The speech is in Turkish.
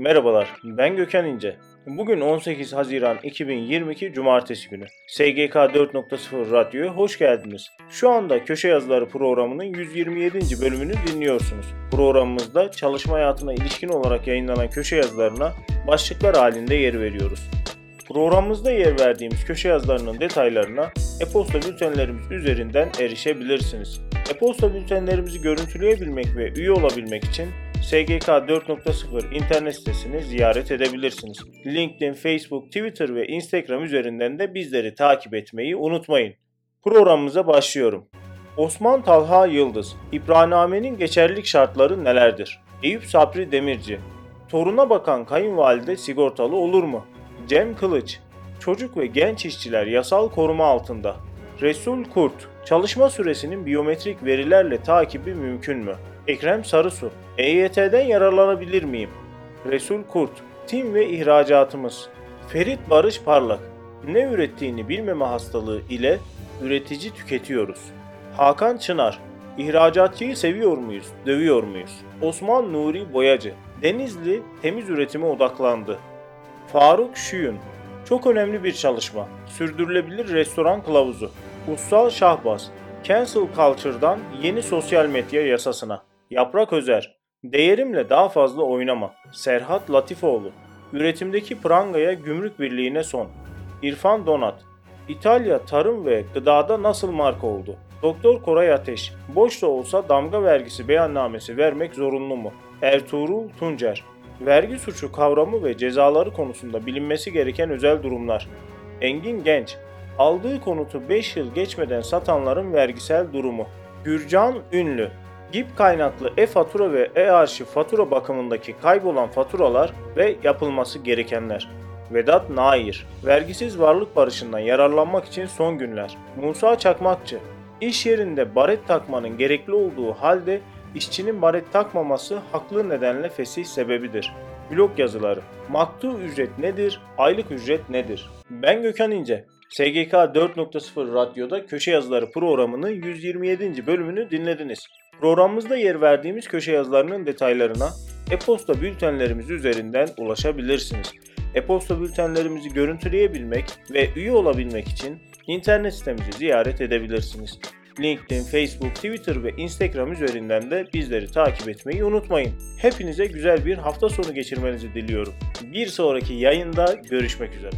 Merhabalar, ben Gökhan İnce. Bugün 18 Haziran 2022 Cumartesi günü. SGK 4.0 Radyo'ya hoş geldiniz. Şu anda Köşe Yazıları programının 127. bölümünü dinliyorsunuz. Programımızda çalışma hayatına ilişkin olarak yayınlanan köşe yazılarına başlıklar halinde yer veriyoruz. Programımızda yer verdiğimiz köşe yazılarının detaylarına e-posta bültenlerimiz üzerinden erişebilirsiniz. E-posta bültenlerimizi görüntüleyebilmek ve üye olabilmek için SGK 4.0 internet sitesini ziyaret edebilirsiniz. LinkedIn, Facebook, Twitter ve Instagram üzerinden de bizleri takip etmeyi unutmayın. Programımıza başlıyorum. Osman Talha Yıldız, İbrahimname'nin geçerlilik şartları nelerdir? Eyüp Sapri Demirci, toruna bakan kayınvalide sigortalı olur mu? Cem Kılıç, çocuk ve genç işçiler yasal koruma altında. Resul Kurt, çalışma süresinin biyometrik verilerle takibi mümkün mü? Ekrem Sarısu, EYT'den yararlanabilir miyim? Resul Kurt, tim ve ihracatımız. Ferit Barış Parlak, ne ürettiğini bilmeme hastalığı ile üretici tüketiyoruz. Hakan Çınar, ihracatçıyı seviyor muyuz, dövüyor muyuz? Osman Nuri Boyacı, Denizli temiz üretime odaklandı. Faruk Şuyun, çok önemli bir çalışma. Sürdürülebilir restoran kılavuzu. Ussal Şahbaz, Cancel Culture'dan yeni sosyal medya yasasına. Yaprak Özer, değerimle daha fazla oynama. Serhat Latifoğlu, üretimdeki prangaya gümrük birliğine son. İrfan Donat, İtalya tarım ve gıdada nasıl marka oldu? Doktor Koray Ateş, boş da olsa damga vergisi beyannamesi vermek zorunlu mu? Ertuğrul Tuncer, vergi suçu kavramı ve cezaları konusunda bilinmesi gereken özel durumlar. Engin Genç, aldığı konutu 5 yıl geçmeden satanların vergisel durumu. Gürcan Ünlü, GİP kaynaklı e-fatura ve e-arşiv fatura bakımındaki kaybolan faturalar ve yapılması gerekenler. Vedat Nair, vergisiz varlık barışından yararlanmak için son günler. Musa Çakmakçı, iş yerinde baret takmanın gerekli olduğu halde işçinin baret takmaması haklı nedenle fesih sebebidir. Blog yazıları. Maktu ücret nedir? Aylık ücret nedir? Ben Gökhan İnce. SGK 4.0 Radyo'da Köşe Yazıları programının 127. bölümünü dinlediniz. Programımızda yer verdiğimiz köşe yazılarının detaylarına e-posta bültenlerimiz üzerinden ulaşabilirsiniz. E-posta bültenlerimizi görüntüleyebilmek ve üye olabilmek için internet sitemizi ziyaret edebilirsiniz. LinkedIn, Facebook, Twitter ve Instagram üzerinden de bizleri takip etmeyi unutmayın. Hepinize güzel bir hafta sonu geçirmenizi diliyorum. Bir sonraki yayında görüşmek üzere.